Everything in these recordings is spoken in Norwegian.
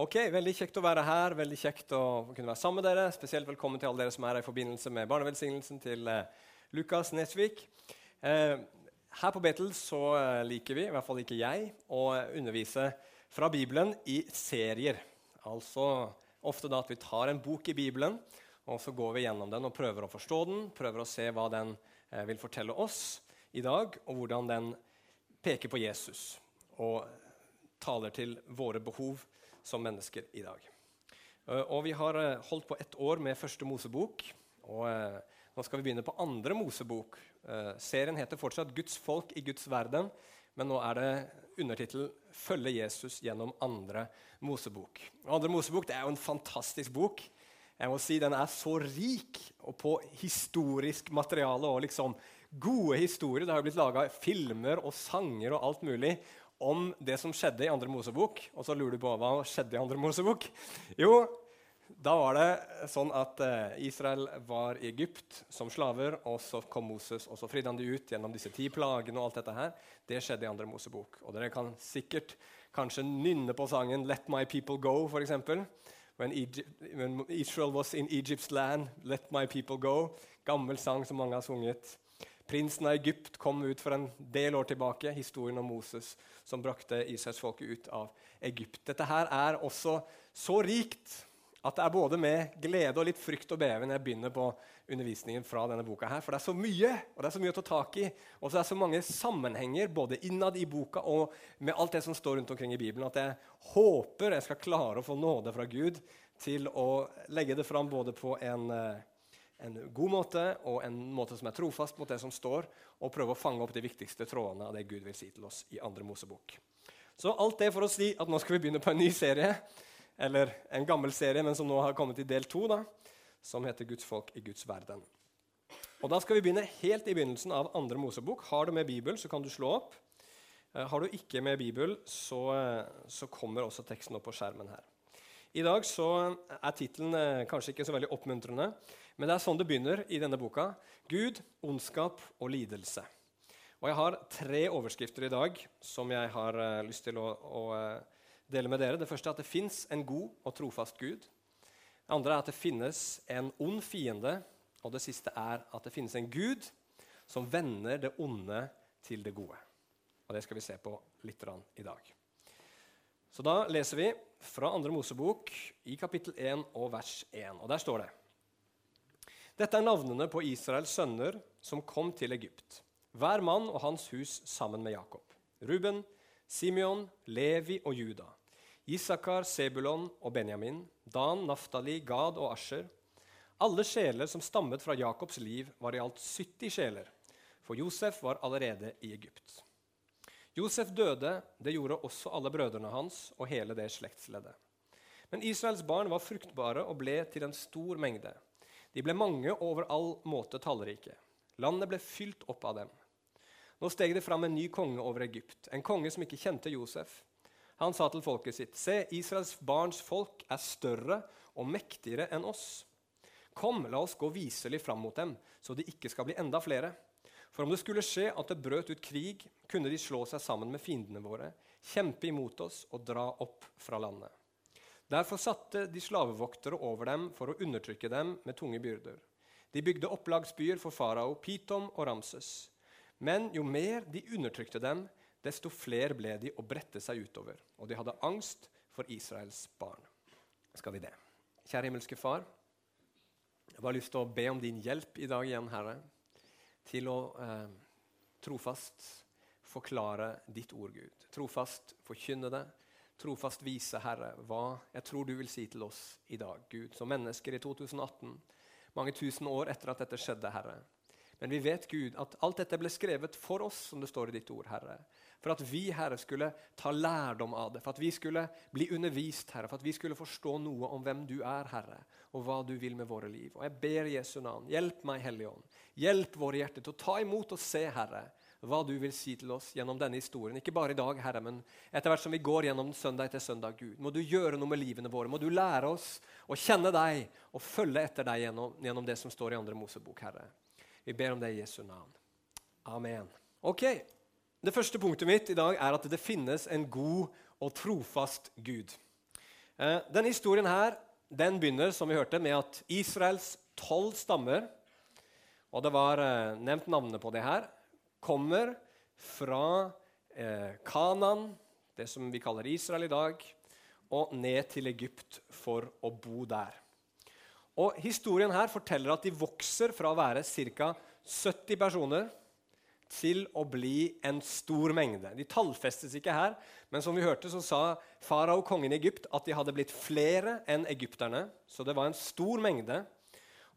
Ok, Veldig kjekt å være her. veldig kjekt å kunne være sammen med dere. Spesielt velkommen til alle dere som er her i forbindelse med barnevelsignelsen til eh, Lukas Nesvik. Eh, her på Betel så eh, liker vi, i hvert fall ikke jeg, å undervise fra Bibelen i serier. Altså ofte da at vi tar en bok i Bibelen, og så går vi gjennom den og prøver å forstå den, prøver å se hva den eh, vil fortelle oss i dag, og hvordan den peker på Jesus og taler til våre behov som mennesker i dag. Eh, og Vi har eh, holdt på ett år med første Mosebok. og eh, Nå skal vi begynne på andre Mosebok. Serien heter fortsatt 'Guds folk i Guds verden', men nå er det undertittel 'Følge Jesus gjennom andre Mosebok'. Og andre Mosebok det er jo en fantastisk bok. Jeg må si Den er så rik og på historisk materiale og liksom gode historier. Det har blitt laga filmer og sanger og alt mulig om det som skjedde i andre Mosebok. Og så lurer du på hva skjedde i andre Mosebok. Jo, da var det sånn at uh, Israel var i Egypt som slaver, og så kom Moses, og så fridde han de ut gjennom disse ti plagene. og alt dette her. Det skjedde i andre Mosebok. Og dere kan sikkert kanskje nynne på sangen 'Let My People Go', f.eks. When, when Israel was in Egypt's land, 'Let My People Go'. Gammel sang som mange har sunget. Prinsen av Egypt kom ut for en del år tilbake. Historien om Moses som brakte Israelsfolket ut av Egypt. Dette her er også så rikt at det er både med glede og litt frykt og beven jeg begynner på undervisningen fra denne boka. her, For det er så mye og det er så mye å ta tak i. Og så er det så mange sammenhenger både innad i boka og med alt det som står rundt omkring i Bibelen, at jeg håper jeg skal klare å få nåde fra Gud til å legge det fram både på en eh, en god måte og en måte som er trofast mot det som står, og prøve å fange opp de viktigste trådene av det Gud vil si til oss i andre Mosebok. Så alt det for å si at nå skal vi begynne på en ny serie, eller en gammel serie, men som nå har kommet i del to, som heter 'Guds folk i Guds verden'. Og Da skal vi begynne helt i begynnelsen av andre Mosebok. Har du med Bibel, så kan du slå opp. Eh, har du ikke med Bibel, så, eh, så kommer også teksten opp på skjermen her. I dag så er tittelen eh, kanskje ikke så veldig oppmuntrende, men det er sånn det begynner i denne boka. Gud, ondskap og lidelse. Og Jeg har tre overskrifter i dag som jeg har uh, lyst til å, å uh, dele med dere. Det første er at det fins en god og trofast Gud. Det andre er at det finnes en ond fiende. Og det siste er at det finnes en Gud som vender det onde til det gode. Og Det skal vi se på litt i dag. Så Da leser vi fra 2. Mosebok i kapittel 1 og vers 1. Og Der står det dette er navnene på Israels sønner som kom til Egypt, hver mann og hans hus sammen med Jakob. Ruben, Simeon, Levi og Juda. Isakar, Sebulon og Benjamin. Dan, Naftali, Gad og Asher. Alle sjeler som stammet fra Jakobs liv, var i alt 70 sjeler, for Josef var allerede i Egypt. Josef døde, det gjorde også alle brødrene hans og hele det slektsleddet. Men Israels barn var fruktbare og ble til en stor mengde. De ble mange og over all måte tallrike. Landet ble fylt opp av dem. Nå steg det fram en ny konge over Egypt, en konge som ikke kjente Josef. Han sa til folket sitt.: Se, Israels barns folk er større og mektigere enn oss. Kom, la oss gå viselig fram mot dem, så de ikke skal bli enda flere. For om det skulle skje at det brøt ut krig, kunne de slå seg sammen med fiendene våre, kjempe imot oss og dra opp fra landet. Derfor satte de slavevoktere over dem for å undertrykke dem med tunge byrder. De bygde opplagsbyer for farao, Pitom og Ramses. Men jo mer de undertrykte dem, desto flere ble de og bredte seg utover. Og de hadde angst for Israels barn. Skal vi det. Kjære himmelske Far. Jeg har bare lyst til å be om din hjelp i dag igjen, Herre, til å eh, trofast forklare ditt ord, Gud. Trofast forkynne det trofast vise, Herre, hva jeg tror du vil si til oss i dag, Gud, som mennesker i 2018, mange tusen år etter at dette skjedde, Herre. Men vi vet, Gud, at alt dette ble skrevet for oss, som det står i ditt ord, Herre. For at vi, Herre, skulle ta lærdom av det, for at vi skulle bli undervist, Herre, for at vi skulle forstå noe om hvem du er, Herre, og hva du vil med våre liv. Og jeg ber Jesu navn, hjelp meg, Hellige Ånd. Hjelp våre hjerter til å ta imot og se, Herre, hva du vil si til oss gjennom denne historien. Ikke bare i dag, Herre, men etter hvert som vi går gjennom søndag etter søndag. Gud, må du gjøre noe med livene våre. Må du lære oss å kjenne deg og følge etter deg gjennom, gjennom det som står i andre Mosebok, Herre. Vi ber om det i Jesu navn. Amen. Ok, Det første punktet mitt i dag er at det finnes en god og trofast Gud. Eh, denne historien her, den begynner som vi hørte, med at Israels tolv stammer og det var eh, nevnt navnet på det her, kommer fra eh, Kanan, det som vi kaller Israel i dag, og ned til Egypt for å bo der. Og Historien her forteller at de vokser fra å være ca. 70 personer til å bli en stor mengde. De tallfestes ikke her, men som vi hørte, så sa farao, kongen i Egypt, at de hadde blitt flere enn egypterne. Så det var en stor mengde.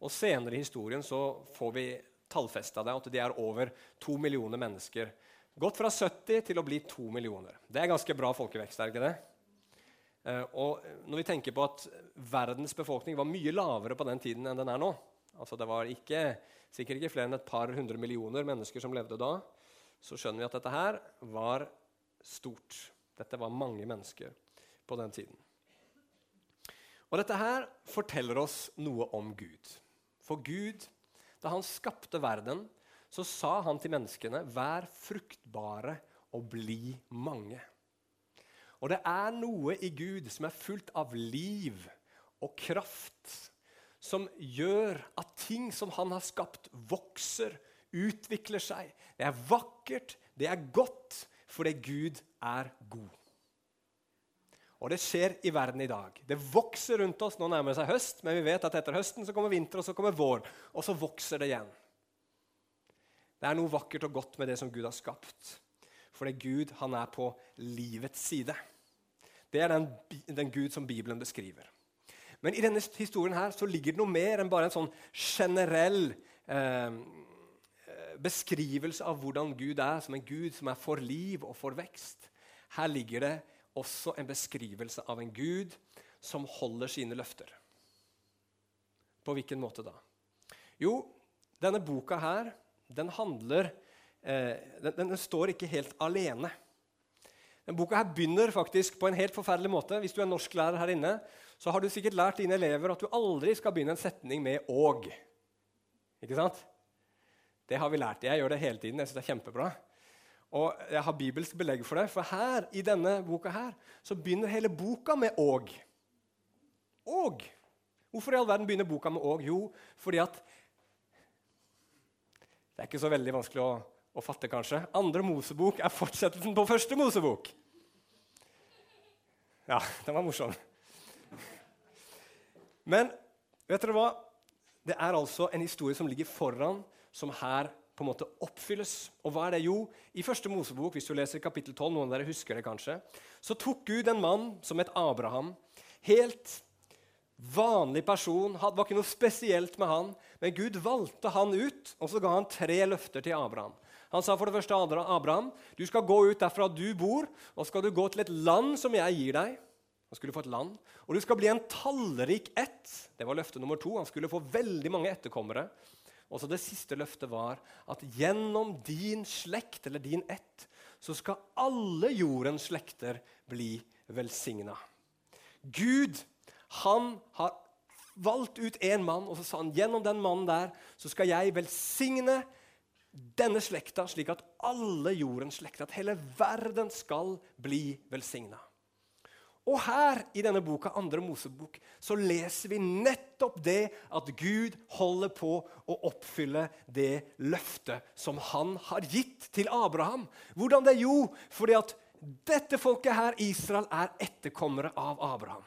Og senere i historien så får vi tallfesta det, at det er over to millioner mennesker. Gått fra 70 til å bli to millioner. Det er ganske bra folkevekst, er ikke det? Eh, og når vi tenker på at verdens befolkning var mye lavere på den tiden enn den er nå altså Det var ikke, sikkert ikke flere enn et par hundre millioner mennesker som levde da. Så skjønner vi at dette her var stort. Dette var mange mennesker på den tiden. Og dette her forteller oss noe om Gud. For Gud, da han skapte verden, så sa han til menneskene, 'Vær fruktbare og bli mange'. Og det er noe i Gud som er fullt av liv og kraft, som gjør at ting som han har skapt, vokser, utvikler seg. Det er vakkert, det er godt, fordi Gud er god. Og det skjer i verden i dag. Det vokser rundt oss. Nå nærmer det seg høst, men vi vet at etter høsten så kommer vinter, og så kommer vår. Og så vokser det igjen. Det er noe vakkert og godt med det som Gud har skapt. For det er Gud han er på livets side. Det er den, den Gud som Bibelen beskriver. Men i denne historien her så ligger det noe mer enn bare en sånn generell eh, beskrivelse av hvordan Gud er, som en Gud som er for liv og for vekst. Her ligger det også en beskrivelse av en Gud som holder sine løfter. På hvilken måte da? Jo, denne boka her, den handler eh, den, den, står ikke helt alene. Denne boka her begynner faktisk på en helt forferdelig måte. Hvis du er norsklærer her inne, så har du sikkert lært dine elever at du aldri skal begynne en setning med 'og'. Ikke sant? Det har vi lært. Jeg gjør det hele tiden. Jeg synes det er kjempebra. Og jeg har bibelsk belegg for det, for her i denne boka her, så begynner hele boka med 'og'. Og. Hvorfor i all verden begynner boka med 'og'? Jo, fordi at Det er ikke så veldig vanskelig å, å fatte, kanskje. Andre Mosebok er fortsettelsen på første Mosebok. Ja, den var morsom. Men vet dere hva? Det er altså en historie som ligger foran, som her på en måte oppfylles. Og hva er det? Jo, i første Mosebok, hvis du leser kapittel 12, noen av dere husker det kanskje, så tok Gud en mann som het Abraham. Helt vanlig person. Det var ikke noe spesielt med han. Men Gud valgte han ut, og så ga han tre løfter til Abraham. Han sa for det første Abraham, du skal gå ut derfra du bor, og skal du gå til et land som jeg gir deg. Han skulle få et land. Og du skal bli en tallrik ett. Det var løfte nummer to. Han skulle få veldig mange etterkommere. Og så Det siste løftet var at gjennom din slekt, eller din ett, så skal alle jordens slekter bli velsigna. Gud han har valgt ut én mann, og så sa han gjennom den mannen der så skal jeg velsigne denne slekta, slik at alle jordens slekter, at hele verden skal bli velsigna. Og her i denne boka, andre Mosebok, så leser vi nettopp det at Gud holder på å oppfylle det løftet som han har gitt til Abraham. Hvordan det? Jo, fordi at dette folket her, Israel, er etterkommere av Abraham.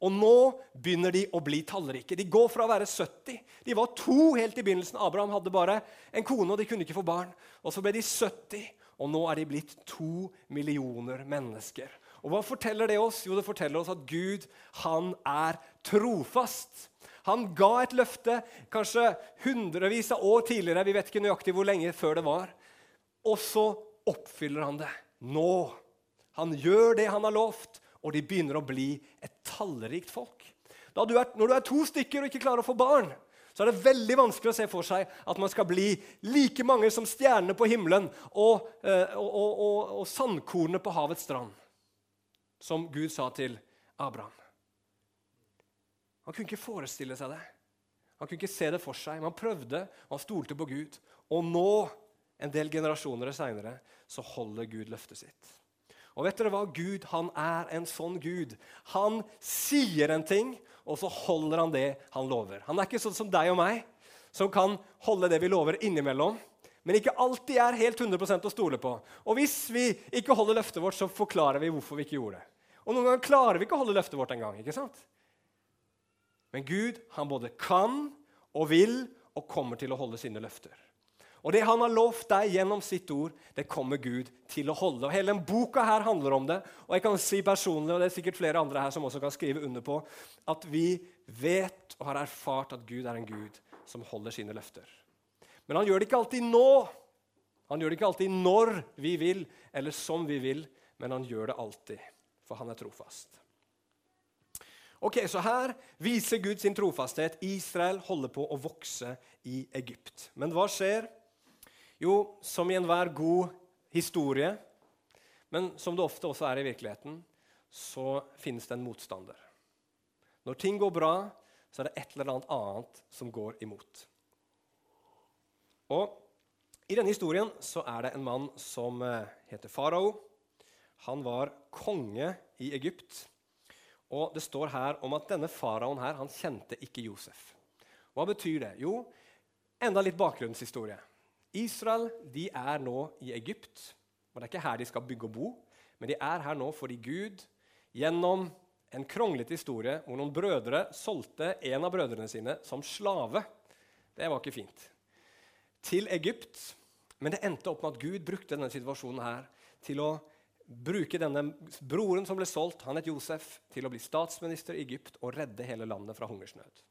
Og nå begynner de å bli tallrike. De går fra å være 70 De var to helt i begynnelsen. Abraham hadde bare en kone, og de kunne ikke få barn. Og Så ble de 70, og nå er de blitt to millioner mennesker. Og Hva forteller det oss? Jo, det forteller oss at Gud han er trofast. Han ga et løfte kanskje hundrevis av år tidligere. Vi vet ikke nøyaktig hvor lenge før det var. Og så oppfyller han det nå. Han gjør det han har lovt, og de begynner å bli et tallrikt folk. Du er, når du er to stykker og ikke klarer å få barn, så er det veldig vanskelig å se for seg at man skal bli like mange som stjernene på himmelen og, eh, og, og, og sandkornene på havets strand som Gud sa til Abraham. Han kunne ikke forestille seg det. Han kunne ikke se det for seg. Men han prøvde, og han stolte på Gud. Og nå, en del generasjoner seinere, så holder Gud løftet sitt. Og vet dere hva? Gud han er en sånn Gud. Han sier en ting, og så holder han det han lover. Han er ikke sånn som deg og meg, som kan holde det vi lover innimellom, men ikke alltid er helt 100 å stole på. Og hvis vi ikke holder løftet vårt, så forklarer vi hvorfor vi ikke gjorde det. Og noen ganger klarer vi ikke å holde løftet vårt engang. Men Gud han både kan og vil og kommer til å holde sine løfter. Og det han har lovt deg gjennom sitt ord, det kommer Gud til å holde. Og Hele denne boka her handler om det. Og jeg kan si personlig, og det er sikkert flere andre her som også kan skrive under på, at vi vet og har erfart at Gud er en Gud som holder sine løfter. Men han gjør det ikke alltid nå. Han gjør det ikke alltid når vi vil, eller som vi vil, men han gjør det alltid, for han er trofast. Ok, Så her viser Gud sin trofasthet. Israel holder på å vokse i Egypt. Men hva skjer? Jo, som i enhver god historie, men som det ofte også er i virkeligheten, så finnes det en motstander. Når ting går bra, så er det et eller annet annet som går imot. Og I denne historien så er det en mann som eh, heter farao. Han var konge i Egypt. Og Det står her om at denne faraoen her, han kjente ikke Josef. Hva betyr det? Jo, enda litt bakgrunnshistorie. Israel de er nå i Egypt. og Det er ikke her de skal bygge og bo, men de er her nå fordi Gud gjennom en kronglete historie hvor noen brødre solgte en av brødrene sine som slave. Det var ikke fint til Egypt. Men det endte opp med at Gud brukte denne situasjonen her til å bruke denne broren som ble solgt, han het Josef, til å bli statsminister i Egypt og redde hele landet fra hungersnød.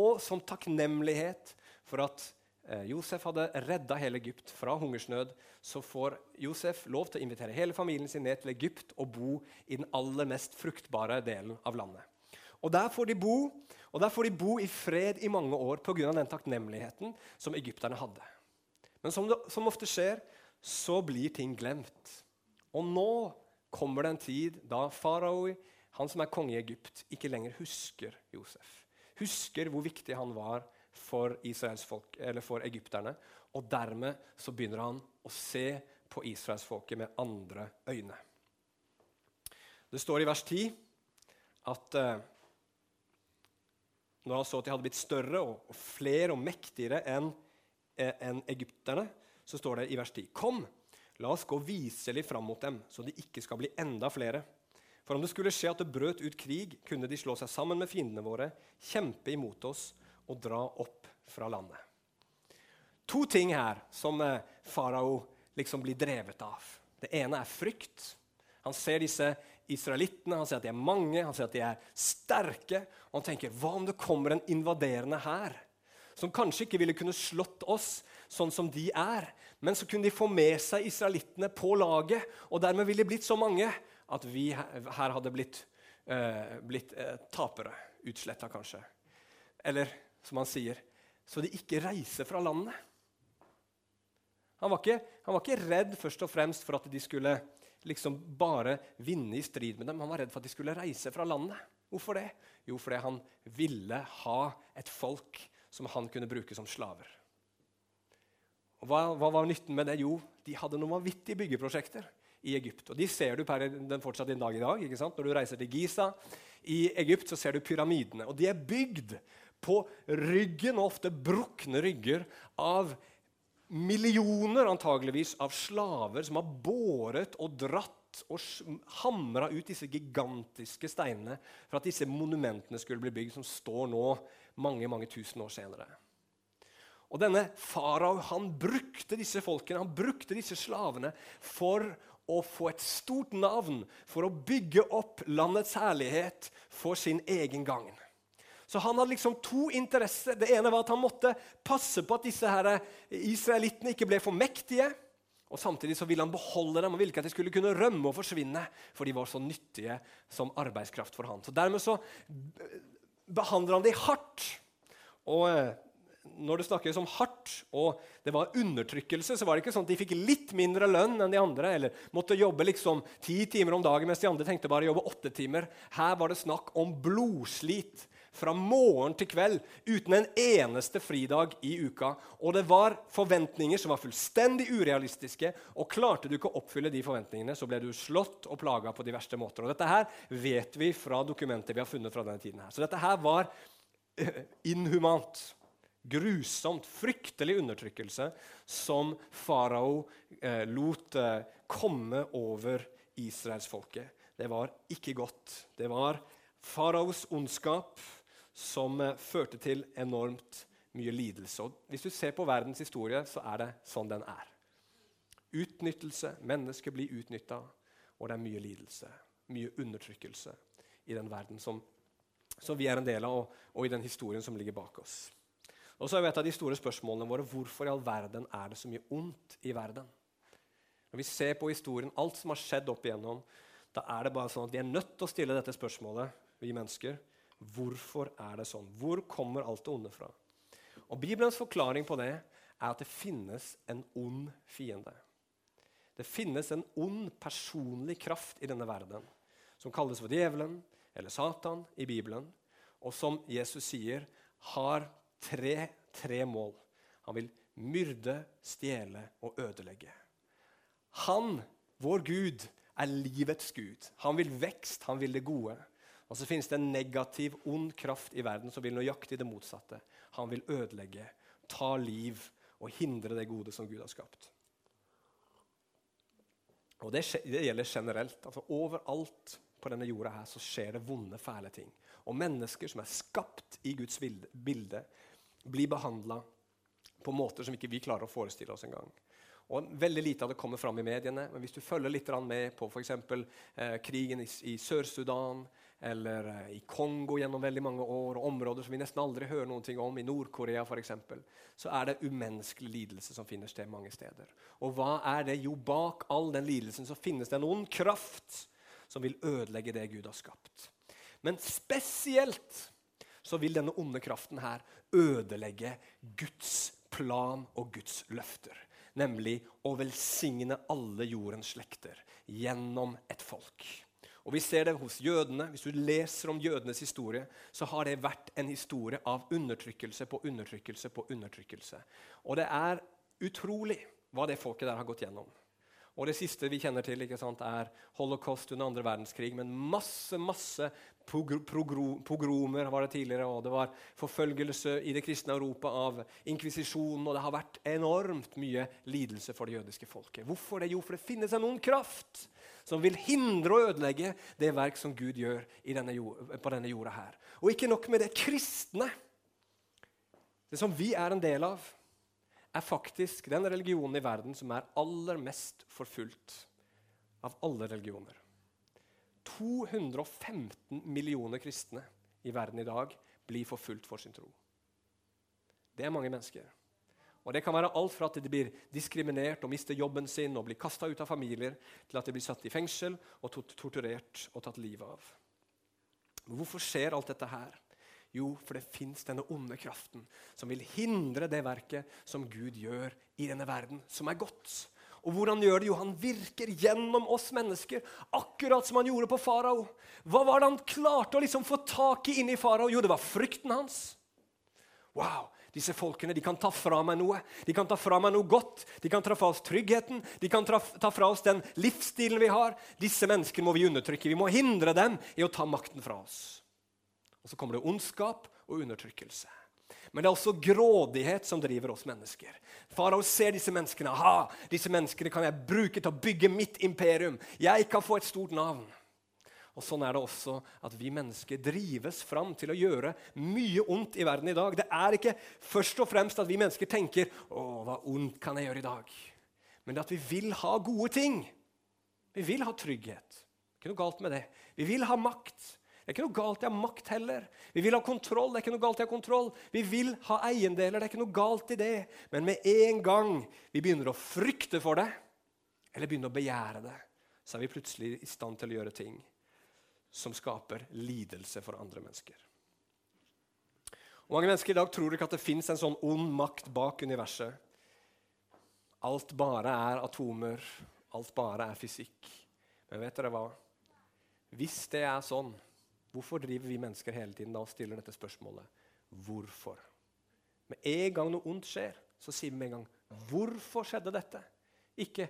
Og som takknemlighet for at eh, Josef hadde redda hele Egypt fra hungersnød, så får Josef lov til å invitere hele familien sin ned til Egypt og bo i den aller mest fruktbare delen av landet. Og Der får de bo og der får de bo i fred i mange år pga. den takknemligheten som egypterne hadde. Men som, det, som ofte skjer, så blir ting glemt. Og nå kommer det en tid da farao, han som er konge i Egypt, ikke lenger husker Josef. Husker hvor viktig han var for, folk, for egypterne. Og dermed så begynner han å se på israelsfolket med andre øyne. Det står i vers 10 at eh, når han så at de hadde blitt større og, og flere og mektigere enn eh, en egypterne, så står det i vers 10.: Kom, la oss gå viselig fram mot dem, så de ikke skal bli enda flere. For om det skulle skje at det brøt ut krig, kunne de slå seg sammen med fiendene våre, kjempe imot oss og dra opp fra landet. To ting her som eh, farao liksom blir drevet av. Det ene er frykt. Han ser disse israelittene, han ser at de er mange, han ser at de er sterke. Og han tenker hva om det kommer en invaderende hær? Som kanskje ikke ville kunne slått oss sånn som de er, men så kunne de få med seg israelittene på laget, og dermed ville de blitt så mange at vi her hadde blitt, eh, blitt eh, tapere. Utsletta, kanskje. Eller som han sier, så de ikke reiser fra landet. Han var, ikke, han var ikke redd først og fremst for at de skulle liksom bare vinne i strid med dem. Han var redd for at de skulle reise fra landet. Hvorfor det? Jo, fordi han ville ha et folk som han kunne bruke som slaver. Og hva, hva var nytten med det? Jo, de hadde noen vanvittige byggeprosjekter i Egypt. Og De ser du per den fortsatt en dag i dag. ikke sant? Når du reiser til Giza i Egypt, så ser du pyramidene. Og de er bygd på ryggen, og ofte brukne rygger, av millioner antageligvis av slaver som har båret og dratt og hamra ut disse gigantiske steinene for at disse monumentene skulle bli bygd, som står nå mange mange tusen år senere. Og denne farao han brukte disse folkene, han brukte disse slavene for å få et stort navn, for å bygge opp landets herlighet for sin egen gagn. Så han hadde liksom to interesser. Det ene var at han måtte passe på at disse her israelittene ikke ble for mektige. Og Samtidig så ville han beholde dem og ville ikke at de skulle kunne rømme og forsvinne. For de var så nyttige som arbeidskraft for han. Så Dermed så behandler han dem hardt. Og eh, når det snakkes om hardt og det var undertrykkelse, så var det ikke sånn at de fikk litt mindre lønn enn de andre, eller måtte jobbe liksom ti timer om dagen mens de andre tenkte bare å jobbe åtte timer. Her var det snakk om blodslit fra morgen til kveld uten en eneste fridag i uka. Og det var forventninger som var fullstendig urealistiske. Og klarte du ikke å oppfylle de forventningene, så ble du slått og plaga på de verste måter. Og dette her vet vi fra dokumenter vi har funnet fra denne tiden. her. Så dette her var eh, inhumant grusomt, fryktelig undertrykkelse som farao eh, lot eh, komme over israelsfolket. Det var ikke godt. Det var faraos ondskap som eh, førte til enormt mye lidelse. Og hvis du ser på verdens historie, så er det sånn den er. Utnyttelse. Mennesker blir utnytta, og det er mye lidelse. Mye undertrykkelse i den verden som, som vi er en del av, og, og i den historien som ligger bak oss. Og så er Et av de store spørsmålene våre hvorfor i all verden er det så mye ondt i verden. Når vi ser på historien, alt som har skjedd opp igjennom, da er det bare sånn at vi er nødt til å stille dette spørsmålet, vi mennesker. Hvorfor er det sånn? Hvor kommer alt det onde fra? Og Bibelens forklaring på det er at det finnes en ond fiende. Det finnes en ond personlig kraft i denne verden som kalles for djevelen eller Satan i Bibelen, og som Jesus sier har tre, tre mål. Han vil myrde, stjele og ødelegge. Han, vår Gud, er livets Gud. Han vil vekst, han vil det gode. Og så finnes det en negativ, ond kraft i verden som vil nøyaktig det motsatte. Han vil ødelegge, ta liv og hindre det gode som Gud har skapt. Og Det, det gjelder generelt. altså Overalt på denne jorda her så skjer det vonde, fæle ting. Og mennesker som er skapt i Guds bilde, blir behandla på måter som ikke vi klarer å forestille oss engang. Og Veldig lite av det kommer fram i mediene, men hvis du følger litt med på f.eks. Eh, krigen i, i Sør-Sudan eller eh, i Kongo gjennom veldig mange år, og områder som vi nesten aldri hører noen ting om, i Nord-Korea f.eks., så er det umenneskelig lidelse som finner sted mange steder. Og hva er det? Jo, bak all den lidelsen så finnes det en ond kraft som vil ødelegge det Gud har skapt. Men spesielt så vil denne onde kraften her ødelegge Guds plan og Guds løfter. Nemlig å velsigne alle jordens slekter gjennom et folk. Og Vi ser det hos jødene. Hvis du leser om jødenes historie, så har det vært en historie av undertrykkelse på undertrykkelse på undertrykkelse. Og det er utrolig hva det folket der har gått gjennom. Og Det siste vi kjenner til, sant, er holocaust under andre verdenskrig. Men masse masse pogromer var det tidligere, og det var forfølgelse i det kristne Europa av inkvisisjonen. Og det har vært enormt mye lidelse for det jødiske folket. Hvorfor det? Jo, for det finnes en ond kraft som vil hindre og ødelegge det verk som Gud gjør denne jord, på denne jorda her. Og ikke nok med det kristne, det som vi er en del av er faktisk den religionen i verden som er aller mest forfulgt av alle religioner. 215 millioner kristne i verden i dag blir forfulgt for sin tro. Det er mange mennesker. Og Det kan være alt fra at de blir diskriminert og mister jobben sin og blir kasta ut av familier, til at de blir satt i fengsel og torturert og tatt livet av. Hvorfor skjer alt dette her? Jo, for det fins denne onde kraften som vil hindre det verket som Gud gjør i denne verden, som er godt. Og hvordan gjør det? Jo, han virker gjennom oss mennesker, akkurat som han gjorde på farao. Hva var det han klarte å liksom få tak i inni farao? Jo, det var frykten hans. Wow, disse folkene de kan ta fra meg noe. De kan ta fra meg noe godt. De kan ta fra oss tryggheten. De kan ta, fra oss den livsstilen vi har. Disse menneskene må vi undertrykke. Vi må hindre dem i å ta makten fra oss. Og så kommer det ondskap og undertrykkelse. Men det er også grådighet som driver oss mennesker. Farao ser disse menneskene. Aha, disse menneskene kan jeg bruke til å bygge mitt imperium. Jeg kan få et stort navn. Og Sånn er det også at vi mennesker drives fram til å gjøre mye ondt i verden i dag. Det er ikke først og fremst at vi mennesker tenker 'Å, hva ondt kan jeg gjøre i dag?' Men det at vi vil ha gode ting. Vi vil ha trygghet. Ikke noe galt med det. Vi vil ha makt. Det er ikke noe galt i å ha makt heller. Vi vil ha kontroll. det er ikke noe galt i å ha kontroll. Vi vil ha eiendeler. Det er ikke noe galt i det. Men med en gang vi begynner å frykte for det, eller begynner å begjære det, så er vi plutselig i stand til å gjøre ting som skaper lidelse for andre mennesker. Og Mange mennesker i dag tror ikke at det fins en sånn ond makt bak universet. Alt bare er atomer, alt bare er fysikk. Men vet dere hva? Hvis det er sånn, Hvorfor driver vi mennesker hele tiden da og stiller dette spørsmålet? Hvorfor? Med en gang noe ondt skjer, så sier vi med en gang 'Hvorfor skjedde dette?' Ikke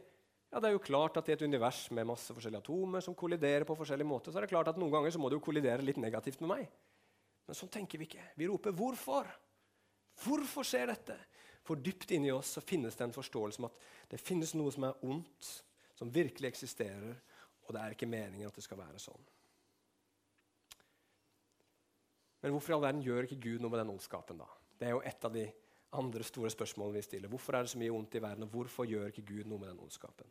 ja, Det er jo klart at i et univers med masse forskjellige atomer som kolliderer på forskjellige måter, så er det klart at noen ganger så må det jo kollidere litt negativt med meg. Men sånn tenker vi ikke. Vi roper 'Hvorfor?' Hvorfor skjer dette? For dypt inni oss så finnes det en forståelse om at det finnes noe som er ondt, som virkelig eksisterer, og det er ikke meningen at det skal være sånn. Men hvorfor i all verden gjør ikke Gud noe med den ondskapen? da? Det er jo et av de andre store spørsmålene vi stiller. Hvorfor er det så mye ondt i verden, og hvorfor gjør ikke Gud noe med den ondskapen?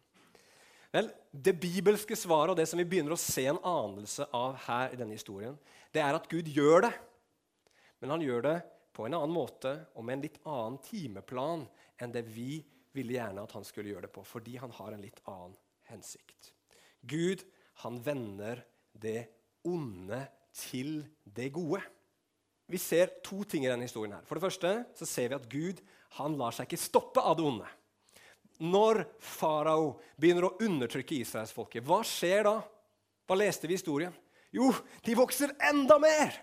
Vel, Det bibelske svaret og det som vi begynner å se en anelse av her, i denne historien, det er at Gud gjør det. Men han gjør det på en annen måte og med en litt annen timeplan enn det vi ville gjerne at han skulle gjøre det på, fordi han har en litt annen hensikt. Gud han vender det onde til det gode. Vi ser to ting i denne historien. her. For det første så ser vi at Gud han lar seg ikke stoppe av det onde. Når farao begynner å undertrykke israelsfolket, hva skjer da? Hva leste vi i historien? Jo, de vokser enda mer!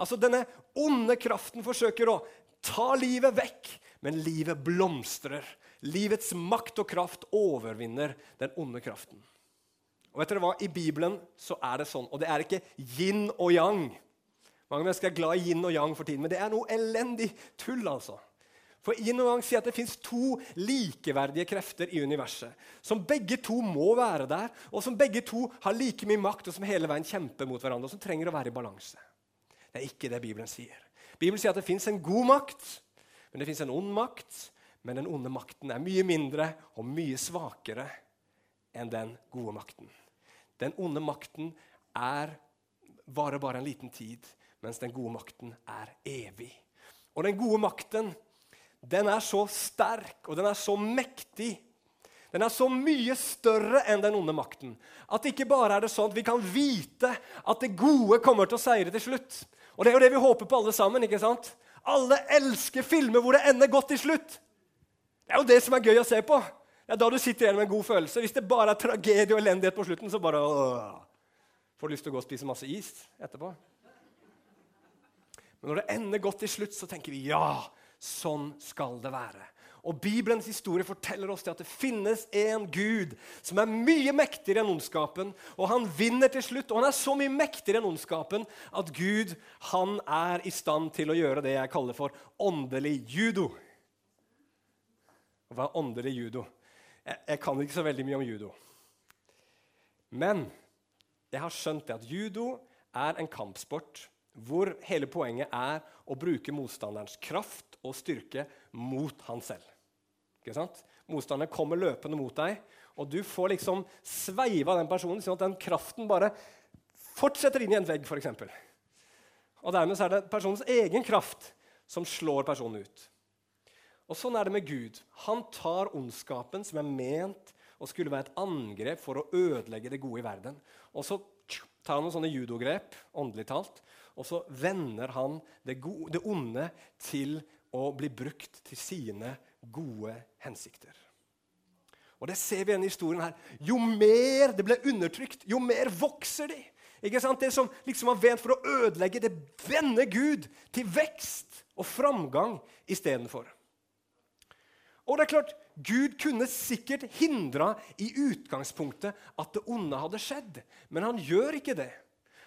Altså, Denne onde kraften forsøker å ta livet vekk, men livet blomstrer. Livets makt og kraft overvinner den onde kraften. Og vet dere hva? I Bibelen så er det sånn, og det er ikke yin og yang. Mange mennesker er glad i yin og yang for tiden, men det er noe elendig tull. altså. For yin og yang sier at det fins to likeverdige krefter i universet. Som begge to må være der, og som begge to har like mye makt, og som hele veien kjemper mot hverandre, og som trenger å være i balanse. Det er ikke det Bibelen sier. Bibelen sier at det fins en god makt, men det fins en ond makt. Men den onde makten er mye mindre og mye svakere enn den gode makten. Den onde makten er varer bare en liten tid, mens den gode makten er evig. Og den gode makten den er så sterk og den er så mektig. Den er så mye større enn den onde makten at ikke bare er det sånn at vi kan vite at det gode kommer til å seire til slutt. Og det er jo det vi håper på alle sammen. ikke sant? Alle elsker filmer hvor det ender godt til slutt. Det er jo det som er gøy å se på. Det er da du sitter igjen med en god følelse. Hvis det bare er tragedie og elendighet på slutten, så bare åh, får du lyst til å gå og spise masse is etterpå. Men når det ender godt til slutt, så tenker vi ja, sånn skal det være. Og Bibelens historie forteller oss at det finnes en Gud som er mye mektigere enn ondskapen. Og han vinner til slutt. Og han er så mye mektigere enn ondskapen at Gud han er i stand til å gjøre det jeg kaller for åndelig judo. Hva er åndelig judo? Jeg, jeg kan ikke så veldig mye om judo. Men jeg har skjønt det at judo er en kampsport hvor hele poenget er å bruke motstanderens kraft og styrke mot han selv. Ikke sant? Motstanderen kommer løpende mot deg, og du får liksom sveiva den personen, sånn at den kraften bare fortsetter inn i en vegg, f.eks. Og dermed er det personens egen kraft som slår personen ut. Og Sånn er det med Gud. Han tar ondskapen som er ment å skulle være et angrep for å ødelegge det gode i verden. Og så tar han noen sånne judogrep, åndelig talt, og så vender han det, gode, det onde til å bli brukt til sine gode hensikter. Og Det ser vi i denne historien her. Jo mer det ble undertrykt, jo mer vokser de. Ikke sant? Det som liksom var vent for å ødelegge, det vender Gud til vekst og framgang istedenfor. Og det er klart, Gud kunne sikkert hindra i utgangspunktet at det onde hadde skjedd, men han gjør ikke det.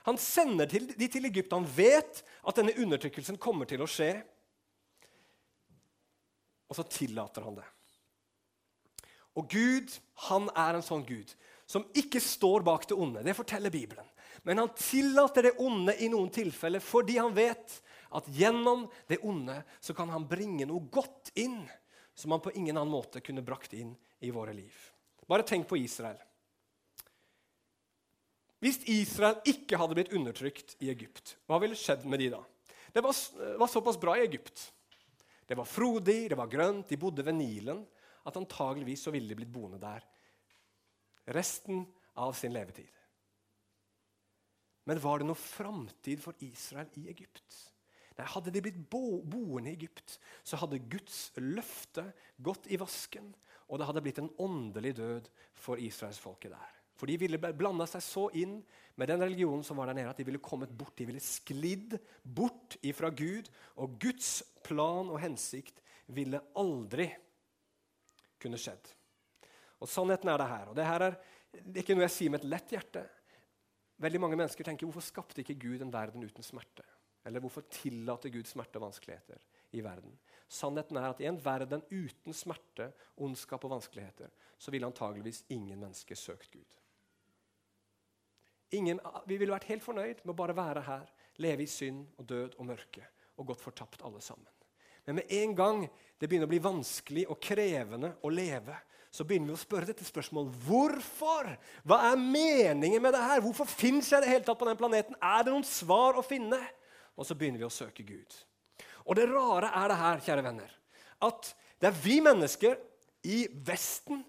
Han sender de til Egypt. Han vet at denne undertrykkelsen kommer til å skje. Og så tillater han det. Og Gud han er en sånn Gud som ikke står bak det onde. Det forteller Bibelen. Men han tillater det onde i noen tilfeller fordi han vet at gjennom det onde så kan han bringe noe godt inn som han på ingen annen måte kunne brakt inn i våre liv. Bare tenk på Israel. Hvis Israel ikke hadde blitt undertrykt i Egypt, hva ville skjedd med de da? Det var, var såpass bra i Egypt. Det var frodig, det var grønt, de bodde ved Nilen. At antageligvis så ville de blitt boende der resten av sin levetid. Men var det noe framtid for Israel i Egypt? Nei, Hadde de blitt bo boende i Egypt, så hadde Guds løfte gått i vasken, og det hadde blitt en åndelig død for Israels folket der. For de ville blanda seg så inn med den religionen som var der nede, at de ville kommet bort, de ville sklidd bort ifra Gud. Og Guds plan og hensikt ville aldri kunne skjedd. Og Sannheten er det her. og det her er, ikke noe jeg sier med et lett hjerte. Veldig mange mennesker tenker hvorfor skapte ikke Gud en verden uten smerte? Eller hvorfor tillater Gud smerte og vanskeligheter i verden? Sannheten er at i en verden uten smerte, ondskap og vanskeligheter, så ville antageligvis ingen mennesker søkt Gud. Ingen, vi ville vært helt fornøyd med å bare være her, leve i synd og død og mørke og gått fortapt alle sammen. Men med en gang det begynner å bli vanskelig og krevende å leve, så begynner vi å spørre dette spørsmålet hvorfor? Hva er meningen med det her? Hvorfor fins jeg det hele tatt på den planeten? Er det noen svar å finne? Og så begynner vi å søke Gud. Og det rare er det her, kjære venner, at det er vi mennesker i Vesten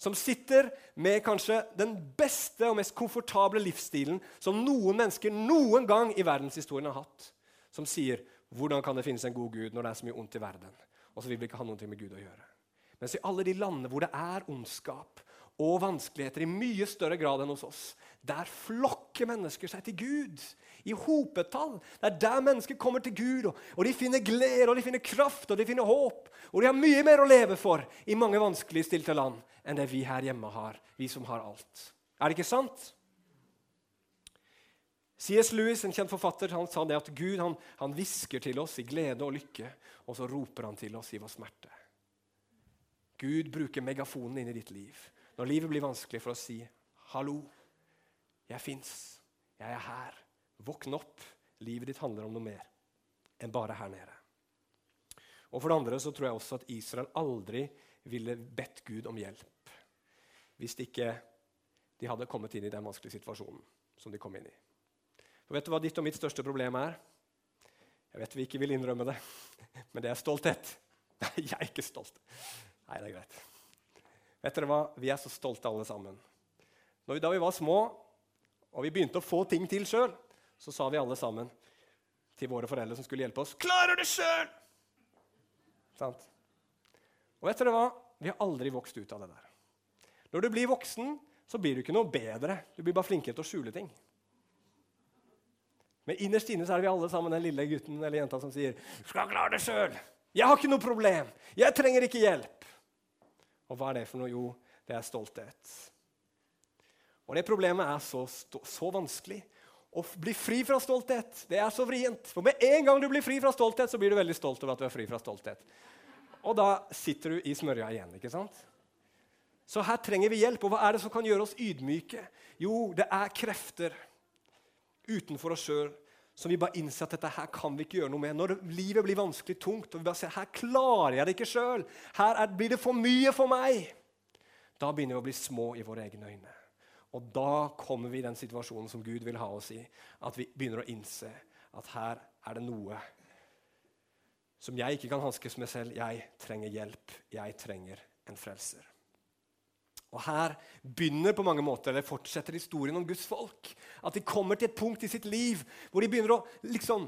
som sitter med kanskje den beste og mest komfortable livsstilen som noen mennesker noen gang i verdenshistorien har hatt, som sier hvordan kan det finnes en god Gud når det er så mye ondt i verden? Og så vil vi ikke ha noe med Gud å gjøre. Mens i alle de landene hvor det er ondskap og vanskeligheter i mye større grad enn hos oss, der flokker mennesker seg til Gud i hopetall. Det er der mennesker kommer til Gud, og, og de finner glede, og de finner kraft og de finner håp. Og de har mye mer å leve for i mange vanskeligstilte land enn det vi her hjemme har, vi som har alt. Er det ikke sant? C.S. Lewis, en kjent forfatter, han sa det at Gud han, han hvisker til oss i glede og lykke, og så roper han til oss i vår smerte. Gud bruker megafonen inn i ditt liv når livet blir vanskelig, for å si 'Hallo, jeg fins. Jeg er her. Våkn opp. Livet ditt handler om noe mer enn bare her nede.' Og For det andre så tror jeg også at Israel aldri ville bedt Gud om hjelp hvis ikke de hadde kommet inn i den vanskelige situasjonen som de kom inn i. For Vet du hva ditt og mitt største problem er? Jeg vet vi ikke vil innrømme det, men det er stolthet. Nei, jeg er ikke stolt. Nei, det er greit. Vet dere hva? Vi er så stolte alle sammen. Vi, da vi var små og vi begynte å få ting til sjøl, så sa vi alle sammen til våre foreldre som skulle hjelpe oss 'Klarer du sjøl!' Sant? Og vet dere hva? Vi har aldri vokst ut av det der. Når du blir voksen, så blir du ikke noe bedre. Du blir bare flinkere til å skjule ting. Men innerst inne så er vi alle sammen den lille gutten eller jenta som sier 'Skal klare det sjøl'. 'Jeg har ikke noe problem. Jeg trenger ikke hjelp.' Og hva er det for noe? Jo, det er stolthet. Og det problemet er så, så vanskelig. Å bli fri fra stolthet, det er så vrient. For med en gang du blir fri fra stolthet, så blir du veldig stolt over at du er fri fra stolthet. Og da sitter du i smørja igjen. ikke sant? Så her trenger vi hjelp. Og hva er det som kan gjøre oss ydmyke? Jo, det er krefter utenfor oss sjøl som vi bare innser at dette her kan vi ikke gjøre noe med. Når livet blir vanskelig tungt, og vi bare ser her klarer jeg det ikke sjøl, her er, blir det for mye for meg, da begynner vi å bli små i våre egne øyne. Og da kommer vi i den situasjonen som Gud vil ha oss i, at vi begynner å innse at her er det noe som jeg ikke kan hanskes med selv. Jeg trenger hjelp. Jeg trenger en frelser. Og Her begynner på mange måter, eller fortsetter historien om Guds folk. At de kommer til et punkt i sitt liv hvor de begynner å liksom,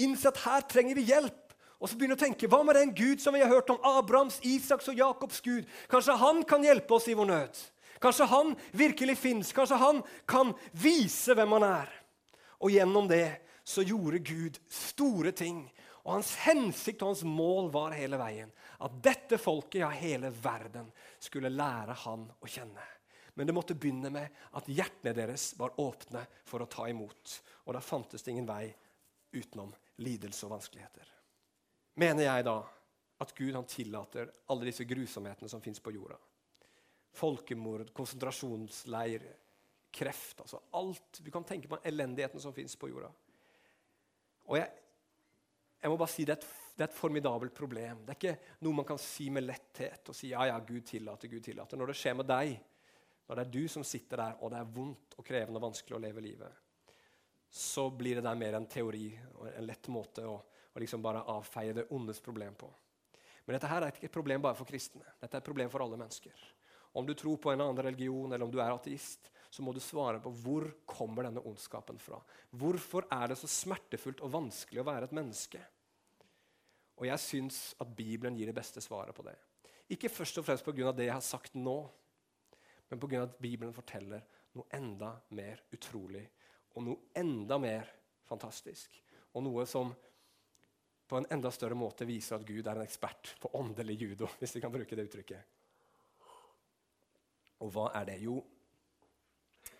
innse at her trenger vi hjelp. Og så begynner de å tenke hva med den Gud som vi har hørt om? Abrahams, Isaks og Jakobs Gud. Kanskje han kan hjelpe oss i vår nød? Kanskje han virkelig fins? Kanskje han kan vise hvem han er? Og gjennom det så gjorde Gud store ting. Og hans hensikt og hans mål var hele veien at dette folket, ja, hele verden, skulle lære han å kjenne. Men det måtte begynne med at hjertene deres var åpne for å ta imot. Og da fantes det ingen vei utenom lidelse og vanskeligheter. Mener jeg da at Gud han tillater alle disse grusomhetene som fins på jorda? Folkemord, konsentrasjonsleir, kreft altså Alt du kan tenke på elendigheten som fins på jorda. Og jeg, jeg må bare si det er, et, det er et formidabelt problem. Det er ikke noe man kan si med letthet og si ja, ja, Gud tillater, Gud tillater. Når det skjer med deg, når det er du som sitter der, og det er vondt og krevende og vanskelig å leve livet, så blir det der mer en teori og en lett måte å, å liksom bare avfeie det ondes problem på. Men dette her er ikke et problem bare for kristne. Dette er et problem for alle mennesker. Om du tror på en annen religion, eller om du er ateist, så må du svare på hvor kommer denne ondskapen fra. Hvorfor er det så smertefullt og vanskelig å være et menneske? Og jeg syns at Bibelen gir det beste svaret på det. Ikke først og fremst pga. det jeg har sagt nå, men pga. at Bibelen forteller noe enda mer utrolig og noe enda mer fantastisk. Og noe som på en enda større måte viser at Gud er en ekspert på åndelig judo. hvis vi kan bruke det uttrykket. Og hva er det? Jo,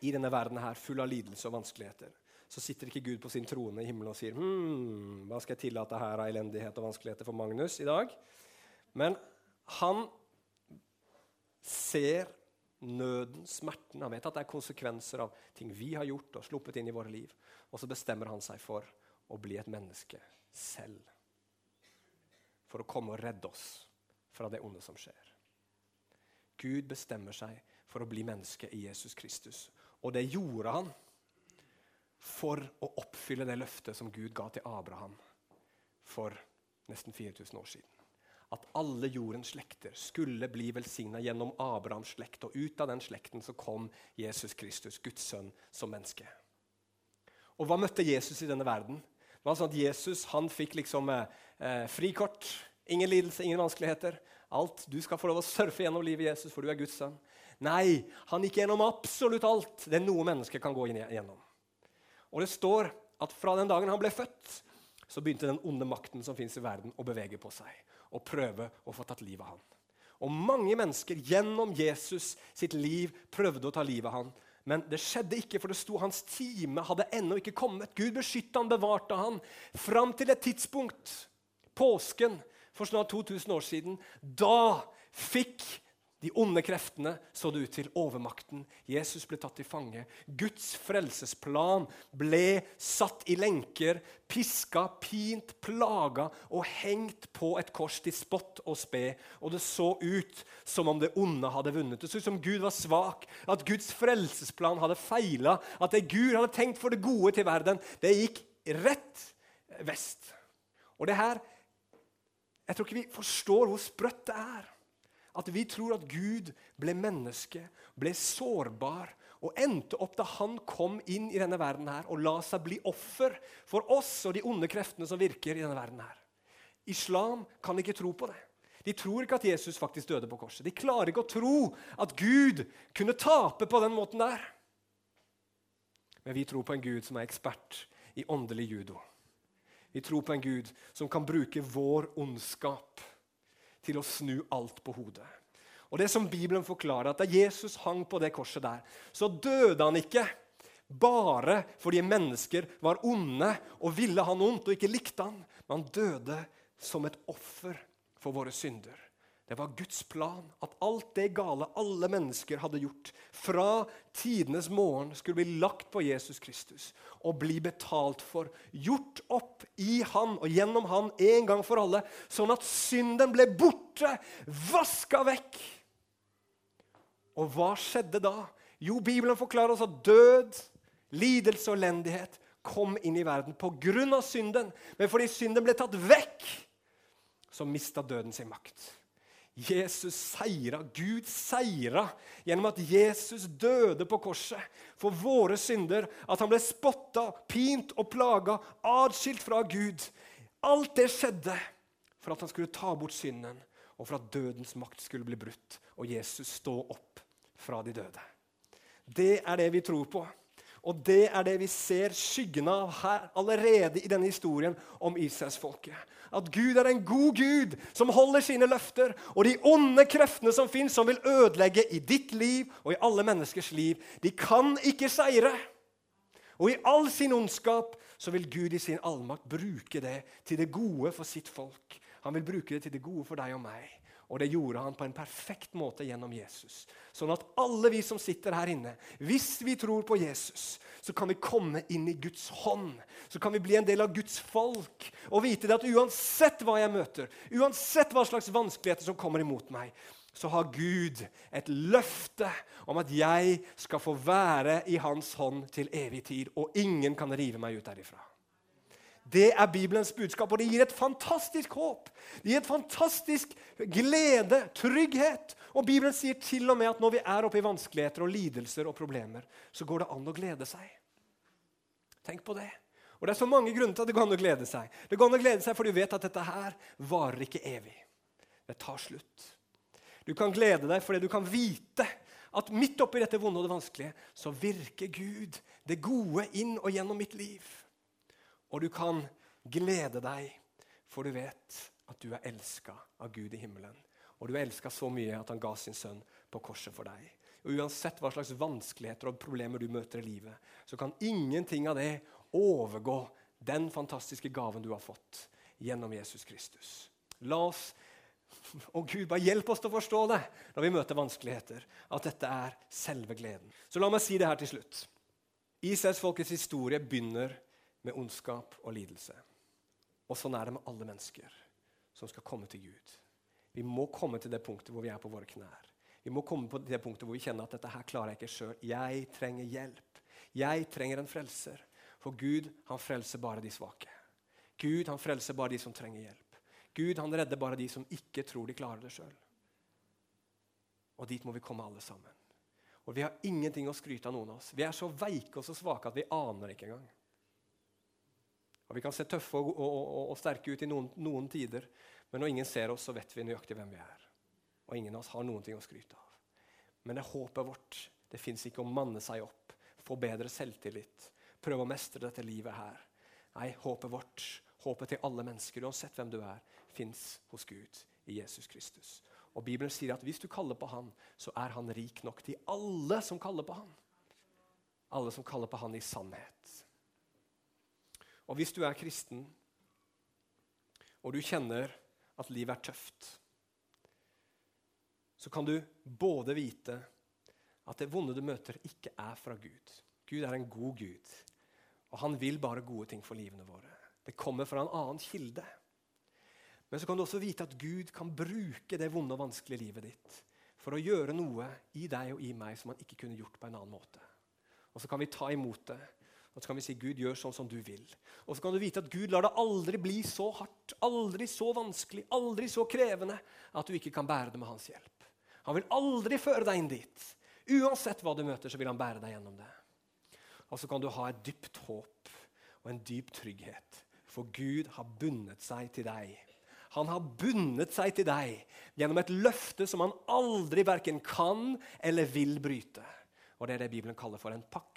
i denne verden her full av lidelse og vanskeligheter, så sitter ikke Gud på sin trone i himmelen og sier hm, hva skal jeg tillate her av elendighet og vanskeligheter for Magnus i dag? Men han ser nøden, smerten. Han vet at det er konsekvenser av ting vi har gjort og sluppet inn i våre liv. Og så bestemmer han seg for å bli et menneske selv. For å komme og redde oss fra det onde som skjer. Gud bestemmer seg for å bli menneske i Jesus Kristus. Og det gjorde han for å oppfylle det løftet som Gud ga til Abraham for nesten 4000 år siden. At alle jordens slekter skulle bli velsigna gjennom Abrahams slekt. Og ut av den slekten så kom Jesus Kristus, Guds sønn, som menneske. Og hva møtte Jesus i denne verden? Det var sånn at Jesus han fikk liksom eh, eh, frikort. Ingen lidelse, ingen vanskeligheter. Alt. Du skal få lov å surfe gjennom livet, Jesus, for du er Guds sønn. Nei, han gikk gjennom absolutt alt det noe menneske kan gå gjennom. Og det står at fra den dagen han ble født, så begynte den onde makten som fins i verden, å bevege på seg og prøve å få tatt livet av han. Og mange mennesker gjennom Jesus sitt liv prøvde å ta livet av han. Men det skjedde ikke, for det sto hans time hadde ennå ikke kommet. Gud beskytta han, bevarte han, fram til et tidspunkt, påsken for snart 2000 år siden. Da fikk de onde kreftene så det ut til overmakten. Jesus ble tatt til fange. Guds frelsesplan ble satt i lenker, piska, pint, plaga og hengt på et kors til spott og spe. Og det så ut som om det onde hadde vunnet. Det så ut som Gud var svak, at Guds frelsesplan hadde feila, at det Gud hadde tenkt for det gode til verden, det gikk rett vest. Og det her Jeg tror ikke vi forstår hvor sprøtt det er. At vi tror at Gud ble menneske, ble sårbar og endte opp da han kom inn i denne verden her og la seg bli offer for oss og de onde kreftene som virker i denne verden her. Islam kan ikke tro på det. De tror ikke at Jesus faktisk døde på korset. De klarer ikke å tro at Gud kunne tape på den måten der. Men vi tror på en Gud som er ekspert i åndelig judo. Vi tror på en Gud som kan bruke vår ondskap til å snu alt på hodet. Og det som Bibelen forklarer, at Da Jesus hang på det korset der, så døde han ikke bare fordi mennesker var onde og ville han ondt og ikke likte han, men han døde som et offer for våre synder. Det var Guds plan at alt det gale alle mennesker hadde gjort, fra tidenes morgen skulle bli lagt på Jesus Kristus og bli betalt for. Gjort opp i han og gjennom han en gang for alle, sånn at synden ble borte, vaska vekk. Og hva skjedde da? Jo, Bibelen forklarer oss at død, lidelse og elendighet kom inn i verden pga. synden. Men fordi synden ble tatt vekk, så mista døden sin makt. Jesus seira, Gud seira gjennom at Jesus døde på korset for våre synder. At han ble spotta, pint og plaga, atskilt fra Gud. Alt det skjedde for at han skulle ta bort synden, og for at dødens makt skulle bli brutt, og Jesus stå opp fra de døde. Det er det vi tror på. Og det er det vi ser skyggene av her allerede i denne historien om Israelsfolket. At Gud er en god Gud som holder sine løfter. Og de onde kreftene som fins, som vil ødelegge i ditt liv og i alle menneskers liv, de kan ikke seire. Og i all sin ondskap så vil Gud i sin allmakt bruke det til det gode for sitt folk. Han vil bruke det til det gode for deg og meg. Og det gjorde han på en perfekt måte gjennom Jesus. Sånn at alle vi som sitter her inne, hvis vi tror på Jesus, så kan vi komme inn i Guds hånd. Så kan vi bli en del av Guds folk og vite det at uansett hva jeg møter, uansett hva slags vanskeligheter som kommer imot meg, så har Gud et løfte om at jeg skal få være i Hans hånd til evig tid, og ingen kan rive meg ut derifra. Det er Bibelens budskap, og det gir et fantastisk håp. Det gir et fantastisk glede, trygghet. Og Bibelen sier til og med at når vi er oppe i vanskeligheter og lidelser og problemer, så går det an å glede seg. Tenk på det. Og Det er så mange grunner til at det går an å glede seg. Det går an å glede seg For du vet at dette her varer ikke evig. Det tar slutt. Du kan glede deg fordi du kan vite at midt oppi dette vonde og det vanskelige så virker Gud det gode inn og gjennom mitt liv. Og du kan glede deg, for du vet at du er elska av Gud i himmelen. Og du er elska så mye at han ga sin sønn på korset for deg. Og Uansett hva slags vanskeligheter og problemer du møter i livet, så kan ingenting av det overgå den fantastiske gaven du har fått gjennom Jesus Kristus. La oss og Gud, bare hjelp oss til å forstå det når vi møter vanskeligheter. At dette er selve gleden. Så la meg si det her til slutt. Israelsfolkets historie begynner med ondskap og lidelse. Og sånn er det med alle mennesker som skal komme til Gud. Vi må komme til det punktet hvor vi er på våre knær. Vi må komme på det punktet hvor vi kjenner at dette her klarer jeg ikke sjøl. Jeg trenger hjelp. Jeg trenger en frelser. For Gud han frelser bare de svake. Gud han frelser bare de som trenger hjelp. Gud han redder bare de som ikke tror de klarer det sjøl. Og dit må vi komme alle sammen. Og vi har ingenting å skryte av noen av oss. Vi er så veike og så svake at vi aner ikke engang. Og Vi kan se tøffe og, og, og, og sterke ut i noen, noen, tider, men når ingen ser oss, så vet vi nøyaktig hvem vi er. Og ingen av oss har noen ting å skryte av. Men det håpet vårt det fins ikke å manne seg opp, få bedre selvtillit, prøve å mestre dette livet her. Nei, håpet vårt, håpet til alle mennesker, uansett hvem du er, fins hos Gud i Jesus Kristus. Og Bibelen sier at hvis du kaller på han, så er han rik nok til alle som kaller på han. Alle som kaller på han i sannhet. Og hvis du er kristen, og du kjenner at livet er tøft, så kan du både vite at det vonde du møter, ikke er fra Gud. Gud er en god Gud, og han vil bare gode ting for livene våre. Det kommer fra en annen kilde. Men så kan du også vite at Gud kan bruke det vonde og vanskelige livet ditt for å gjøre noe i deg og i meg som han ikke kunne gjort på en annen måte. Og Så kan vi ta imot det, og så kan vi si Gud, gjør sånn som du vil. Og så kan du vite at Gud lar det aldri bli så hardt, aldri så vanskelig, aldri så krevende at du ikke kan bære det med hans hjelp. Han vil aldri føre deg inn dit. Uansett hva du møter, så vil han bære deg gjennom det. Og så kan du ha et dypt håp og en dyp trygghet, for Gud har bundet seg til deg han har bundet seg til deg gjennom et løfte som han aldri verken kan eller vil bryte. Og Det er det Bibelen kaller for en pakt.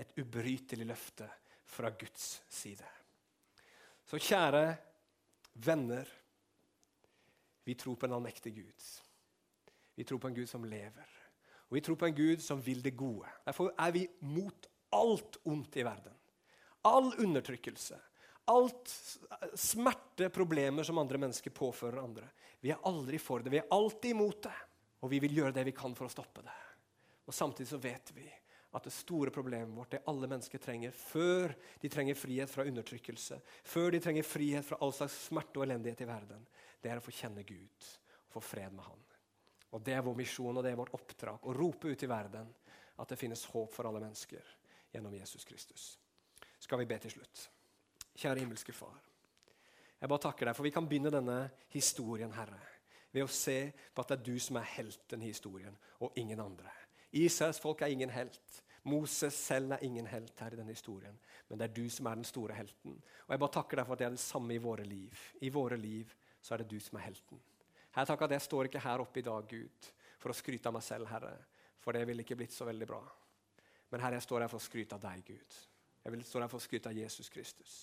Et ubrytelig løfte fra Guds side. Så kjære venner, vi tror på en allmektig Gud. Vi tror på en Gud som lever. Og vi tror på en Gud som vil det gode. Derfor er vi mot alt ondt i verden. All undertrykkelse, alt smerte, problemer som andre mennesker påfører andre. Vi er aldri for det. Vi er alltid imot det. Og vi vil gjøre det vi kan for å stoppe det. Og Samtidig så vet vi at det store problemet vårt, det alle mennesker trenger før de trenger frihet fra undertrykkelse, før de trenger frihet fra all slags smerte og elendighet i verden, det er å få kjenne Gud og få fred med Han. Og Det er vår misjon og det er vårt oppdrag å rope ut i verden at det finnes håp for alle mennesker gjennom Jesus Kristus. Skal vi be til slutt? Kjære himmelske Far. Jeg bare takker deg, for vi kan begynne denne historien, Herre, ved å se på at det er du som er helten i historien, og ingen andre. Israels folk er ingen helt. Moses selv er ingen helt her i denne historien, men det er du som er den store helten. Og Jeg bare takker deg for at det er det samme i våre liv. I våre liv så er det du som er helten. Her takker at Jeg står ikke her oppe i dag, Gud, for å skryte av meg selv, Herre, for det ville ikke blitt så veldig bra. Men Herre, jeg står her for å skryte av deg, Gud. Jeg vil stå her for å skryte av Jesus Kristus.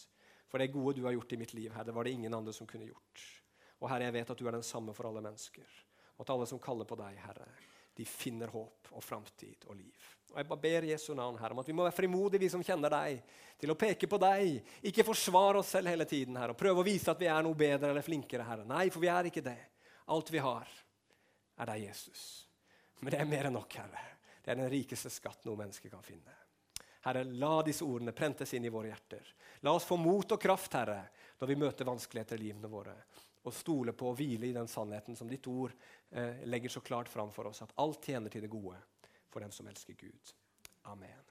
For det gode du har gjort i mitt liv, her, det var det ingen andre som kunne gjort. Og Herre, jeg vet at du er den samme for alle mennesker. Og at alle som kaller på deg, Herre, de finner håp og framtid og liv. Og Jeg bare ber Jesu navn Herre, om at vi må være frimodige, vi som kjenner deg, til å peke på deg. Ikke forsvare oss selv hele tiden her, og prøve å vise at vi er noe bedre eller flinkere. Herre. Nei, for vi er ikke det. Alt vi har, er deg, Jesus. Men det er mer enn nok, Herre. Det er den rikeste skatt noe menneske kan finne. Herre, la disse ordene prentes inn i våre hjerter. La oss få mot og kraft, Herre, når vi møter vanskeligheter i livene våre. Og stole på og hvile i den sannheten som ditt ord eh, legger så klart fram for oss, at alt tjener til det gode for dem som elsker Gud. Amen.